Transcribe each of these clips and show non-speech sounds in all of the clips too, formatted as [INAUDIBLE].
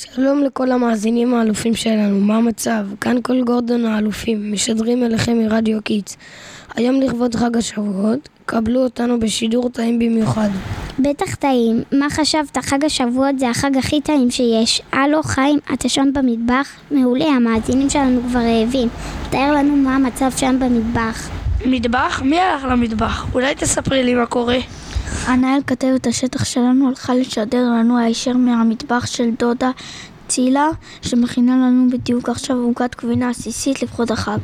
שלום לכל המאזינים האלופים שלנו, מה המצב? כאן קול גורדון האלופים, משדרים אליכם מרדיו Kids. היום לכבוד חג השבועות, קבלו אותנו בשידור טעים במיוחד. בטח טעים. מה חשבת? חג השבועות זה החג הכי טעים שיש. הלו, חיים, אתה שם במטבח? מעולה, המאזינים שלנו כבר רעבים. תאר לנו מה המצב שם במטבח. מטבח? מי הלך למטבח? אולי תספרי לי מה קורה. הנהל כתבת השטח שלנו הלכה לשדר לנו הישר מהמטבח של דודה צילה, שמכינה לנו בדיוק עכשיו עוגת גבינה עסיסית לכבוד החג.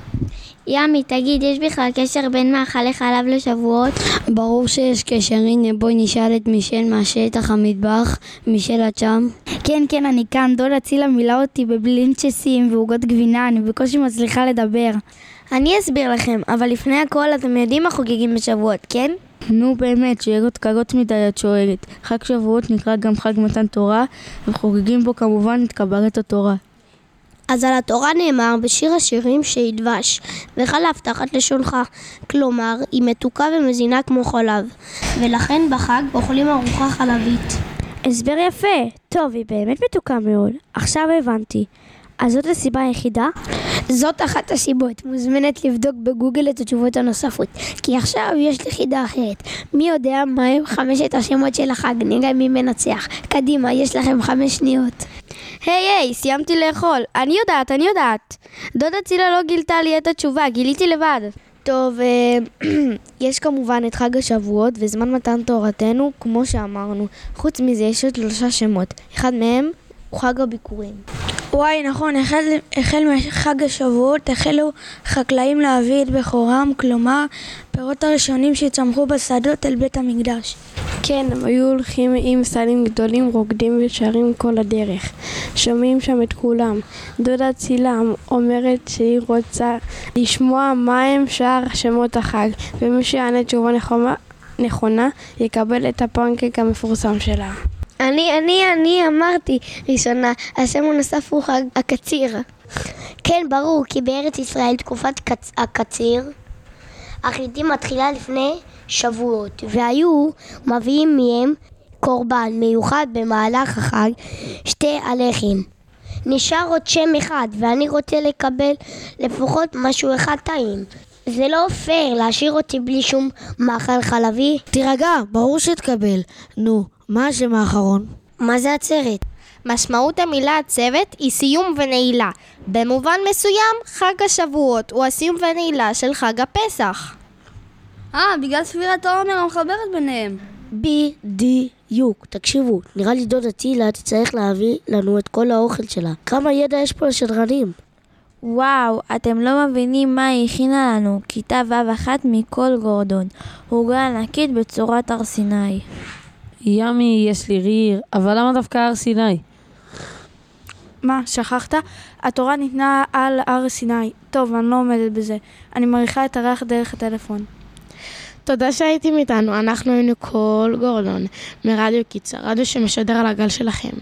ימי, תגיד, יש בכלל קשר בין מאכלי חלב לשבועות? ברור שיש קשר, הנה בואי נשאל את מישל מהשטח המטבח, מישל את שם? כן, כן, אני כאן, דודה צילה מילאה אותי בבלינצ'סים ועוגות גבינה, אני בקושי מצליחה לדבר. אני אסביר לכם, אבל לפני הכל אתם יודעים מה חוגגים בשבועות, כן? נו באמת, שאלות קרות מדי את שואלת. חג שבועות נקרא גם חג מתן תורה, וחוגגים בו כמובן את קבלת התורה. אז על התורה נאמר בשיר השירים שהיא דבש, וחלב תחת לשונך. כלומר, היא מתוקה ומזינה כמו חלב, ולכן בחג אוכלים ארוחה חלבית. הסבר יפה. טוב, היא באמת מתוקה מאוד. עכשיו הבנתי. אז זאת הסיבה היחידה? זאת אחת הסיבות, מוזמנת לבדוק בגוגל את התשובות הנוספות, כי עכשיו יש לי חידה אחרת. מי יודע מהם חמשת השמות של החג, נראה מי מנצח. קדימה, יש לכם חמש שניות. היי היי, סיימתי לאכול. אני יודעת, אני יודעת. דודה צילה לא גילתה לי את התשובה, גיליתי לבד. טוב, אה, [CLEARS THROAT] יש כמובן את חג השבועות וזמן מתן תורתנו, כמו שאמרנו. חוץ מזה יש עוד שלושה שמות. אחד מהם הוא חג הביקורים. וואי, נכון, החל, החל מחג השבועות החלו חקלאים להביא את בכורם, כלומר, פירות הראשונים שצמחו בשדות אל בית המקדש. כן, הם היו הולכים עם סלים גדולים, רוקדים ושרים כל הדרך. שומעים שם את כולם. דודה צילה אומרת שהיא רוצה לשמוע מהם שאר שמות החג, ומי שיענה תשובה נכונה, נכונה יקבל את הפנקק המפורסם שלה. אני, אני, אני אמרתי ראשונה, השם הנוסף הוא חג הקציר. כן, ברור, כי בארץ ישראל תקופת קצ... הקציר, החיטים מתחילה לפני שבועות, והיו מביאים מהם קורבן מיוחד במהלך החג, שתי הלחם. נשאר עוד שם אחד, ואני רוצה לקבל לפחות משהו אחד טעים. זה לא פייר להשאיר אותי בלי שום מאכל חלבי. תירגע, ברור שתקבל. נו, מה השם האחרון? מה זה עצרת? משמעות המילה עצרת היא סיום ונעילה. במובן מסוים, חג השבועות הוא הסיום ונעילה של חג הפסח. אה, בגלל ספירת העומר המחברת ביניהם. בדיוק. תקשיבו, נראה לי דודה צילה תצטרך להביא לנו את כל האוכל שלה. כמה ידע יש פה לשדרנים? וואו, אתם לא מבינים מה היא הכינה לנו. כיתה ו' אחת מכל גורדון. עוגה ענקית בצורת הר סיני. ימי, יש לי ריר, אבל למה דווקא הר סיני? מה, שכחת? התורה ניתנה על הר סיני. טוב, אני לא עומדת בזה. אני מעריכה את הריח דרך הטלפון. תודה שהייתם איתנו, אנחנו היינו כל גורדון, מרדיו קיצר, רדיו שמשדר על הגל שלכם.